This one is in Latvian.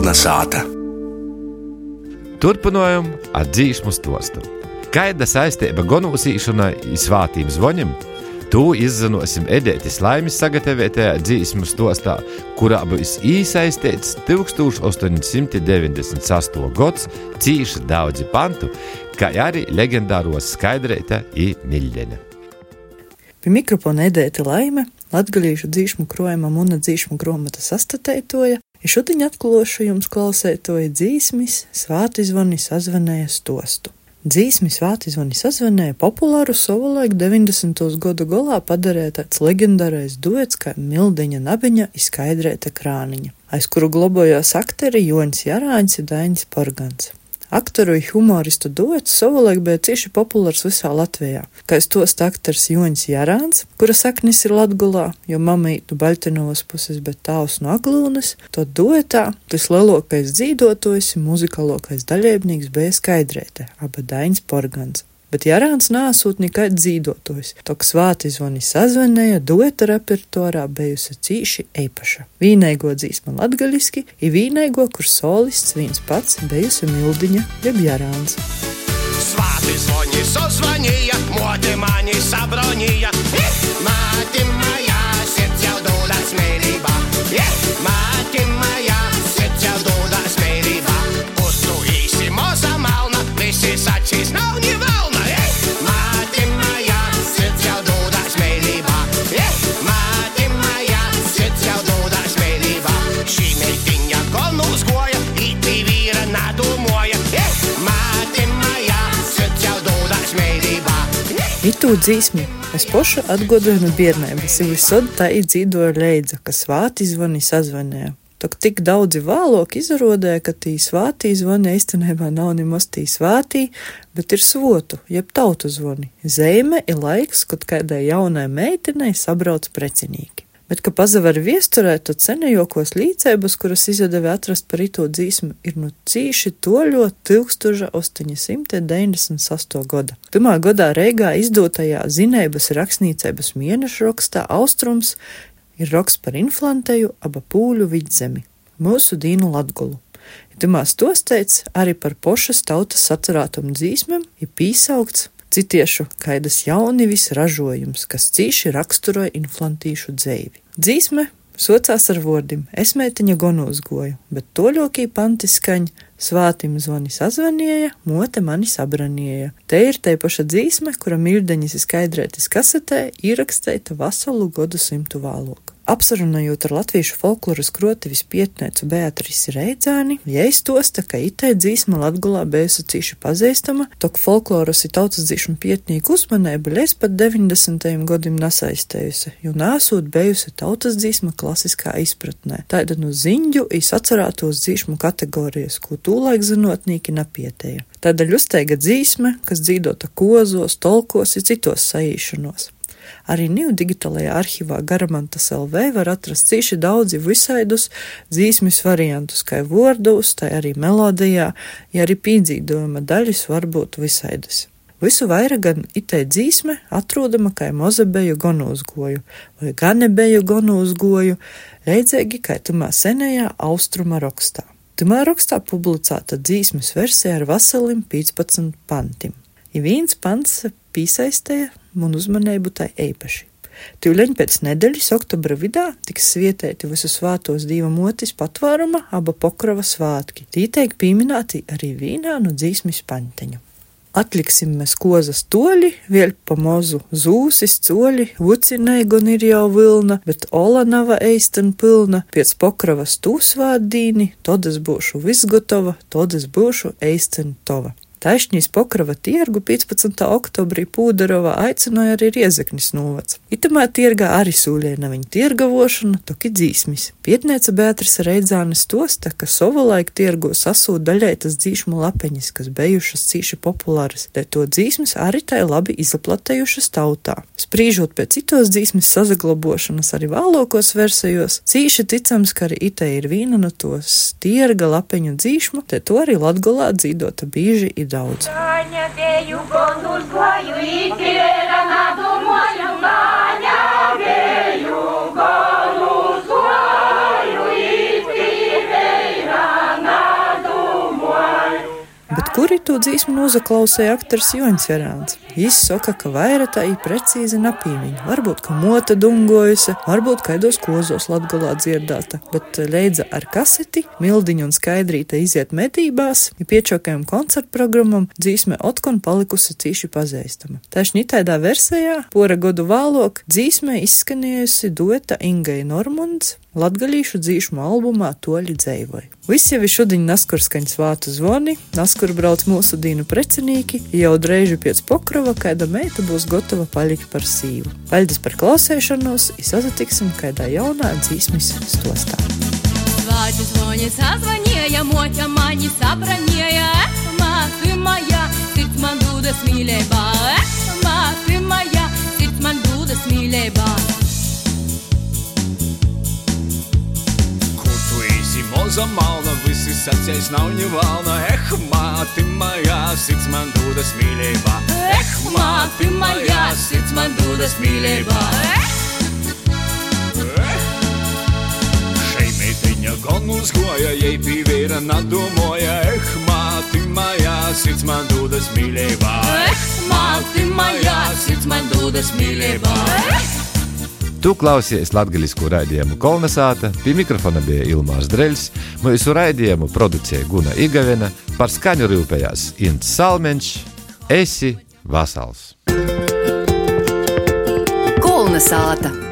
Kolna sāta. Turpinājām ar dzīsmu stostu. Kāda saistība gonūsīšanai un svātīm zvoņiem? To izzinosim Edētas laimes sagatavotajā dzīsmu stostā, kurā būs iesaistīts 1898. gads cīši daudzi pantu, kā arī leģendāros skaidrēta un miļģene. Pie mikrofona Edēta laime, latgalīšu dzīšmu krojumam un dzīšmu gromata sastatētoja, ja šodien atklāšu jums klausētoja dzīsmis, svāti zvani sazvanēja stostu. Dzīsmi svāti zvani sazvanēja populāru savulaik 90. gadu galā padarīja tāds legendārais duets kā Mildeņa Nabiņa izskaidrēta krāniņa, aiz kuru globojās akteri Joņs Jarāņs un Dainis Porgans. Aktoru humoristu duets savulaik bija cieši populārs visā Latvijā. Kā es tos aktors Joņs Jarāns, kura saknis ir Latgulā, jo mamītu Baļtinovas puses, bet tāvs no Aglūnas, to duetā vislielākais dzīvotojs un muzikalākais daļēbnieks bija skaidrēte, aba Dainis Porgans bet Jārāns nāsūt nekad dzīvotojs. Tok svāti zvani sazvanēja, dueta repertuārā bijusi cīši eipaša. Vīneigo dzīsma latgaļiski, ir vīneigo, kur solists viens pats bijusi Mildiņa jeb Jārāns. Svāti zvani sazvanīja, moti mani sabronīja. Māti Itū dzīsmi es pošu atgodoju no bērnības, ir visod tā izdzīvoja leidza, ka svāti zvani sazvanēja. Tok tik daudzi vāloki izrodēja, ka tī svātī zvani īstenībā nav nemaz tī svātī, bet ir svotu, jeb tautu zvani. Zeime ir laiks, kad kādai jaunai meitenei sabrauc precinīgi. Bet, ka pazavar viesturē, tad senajokos līdzēbas, kuras izdevē atrast par ito dzīsmu, ir nu cīši toļo 1898. gada. Pirmā gadā Reigā izdotajā zinēbas rakstniecības mēnešrakstā Austrums ir raksts par inflanteju aba pūļu vidzemi, mūsu dīnu latgulu. Timās tos teica arī par pošas tautas sacerātumu dzīsmēm, ir pīsaugts citiešu kaidas jaunivis ražojums, kas cīši raksturoja inflantīšu dzēvi. Dzīsme Socās ar vārdiem, es meitiņa gonūzgoju, bet toļokī panti skaņ, svātim zvani sazvanīja, mote mani sabranieja. Te ir te paša dzīsme, kura mirdeņas ir skaidrētas kasetē, ierakstēta veselu godu simtu vāloku. Apsarunājot ar latviešu folkloras krotevis pietnēcu Beatrisi Reidzāni, jaistosta, ka itē dzīsma Latgulā bijusi cīši pazīstama, tok folkloras ir tautas dzīšana pietnieku uzmanība līdz pat 90. gadim nesaistējusi, jo nāsot bijusi tautas dzīsma klasiskā izpratnē. Tāda no ziņģu ir sacerētos dzīšmu kategorijas, ko tūlaik zinotnīki nepietēja. Tāda ļusteiga dzīsme, kas dzīdota kozos, tolkos un citos saīšanos. Arī NIU digitālajā arhīvā Garamantas LV var atrast cīši daudzi visaidus dzīsmis variantus, kā vārdus, tā arī melodijā, ja arī pīdzīdojuma daļas var būt visaidas. Visu vairāk gan itē dzīsme atrodama kā mozabeju gonūzgoju vai ganebeju gonūzgoju, leidzīgi kā tumā senajā austruma rakstā. Tumā rakstā publicēta dzīsmes versija ar veselim 15 pantiem. Ja viens pants piesaistēja man uzmanību tai īpaši. Tūlēļ pēc nedēļas, oktobra vidū, tiks svietēti visu svētos dieva motis patvāruma aba pokrava svātki. Tī teik pieminēti arī vīnā no dzīsmis paņteņu. Atliksim mēs kozas toļi, vēl pa mozu zūsis, coļi, vucinai gan ir jau vilna, bet ola nava eistan pilna, piec pokravas tūsvārdīni, todas būšu visgotova, todas būšu eistan tova. Taisnīs pokrava tirgu 15. oktobrī Pūdarovā aicināja arī Riezeknis novads. Itamā tirgā arī sūļēna viņa tirgavošana, toki dzīsmis. Pietnēca Beatrice Reidzānes tosta, ka savulaik tirgo sasūt daļaitas dzīšmu lapeņas, kas bijušas cīši populāras, lai to dzīsmis arī tai labi izaplatējušas tautā. Sprīžot pēc citos dzīsmis sazaglabošanas arī vēlokos versijos, cīši ticams, ka arī itē ir vīna no tos tirga lapeņu dzīšmu, te to arī Latgolā dzīdota bīži ir daudz. Māņa, vēju, gondus, klāju, ikdiena, nadomāju, māņa, vēju, gondus, klāju, ikdiena, nadomāju kuri to dzīsmu nozaklausīja aktors Joņs Jarāns. Viņš saka, ka vairāk tā ir precīzi napīmiņa. Varbūt, ka mota dungojusi, varbūt kaidos kozos latgulā dzirdēta, bet leidza ar kaseti, mildiņu un skaidrīte iziet medībās, ja piečokajam koncertu programmam dzīsme otkon palikusi cīši pazīstama. Taču tādā versijā, pora godu vālok, dzīsme izskanējusi dueta Ingai Normunds, latgalīšu dzīšmu albumā Toļi dzēvoja. Visi jau ir šodien naskurskaņas vātu zvoni, naskur brauc mūsu dīnu precinīki, jau dreiži pēc pokrova, kāda meita būs gatava palikt par sīvu. Paldies par klausēšanos, izsatiksim kādā jaunā dzīsmis stostā. Свати звони, созвонея, мотя мани собранея. Эх, ма, ты моя, сырт ман дуда смилей ба. Moza malna, visi sacēs nav ņevalna Eh, māti mājā, sirds man dūdas mīlībā Eh, māti mājā, sirds man dūdas mīlībā Šai meitiņa gan uzgoja, jai pīvēra nadomoja. Eh, māti mājā, sirds man dūdas mīlībā Eh, māti mājā, sirds man dūdas mīlībā Tu klausies latviešu raidījumu Kolnesāta, pie mikrofona bija Ilmārs Dreļs, mūsu raidījumu producēja Guna Igavena, par skaņu rūpējās Ints Salmenčs, Esi Vasals. Kolnesāta!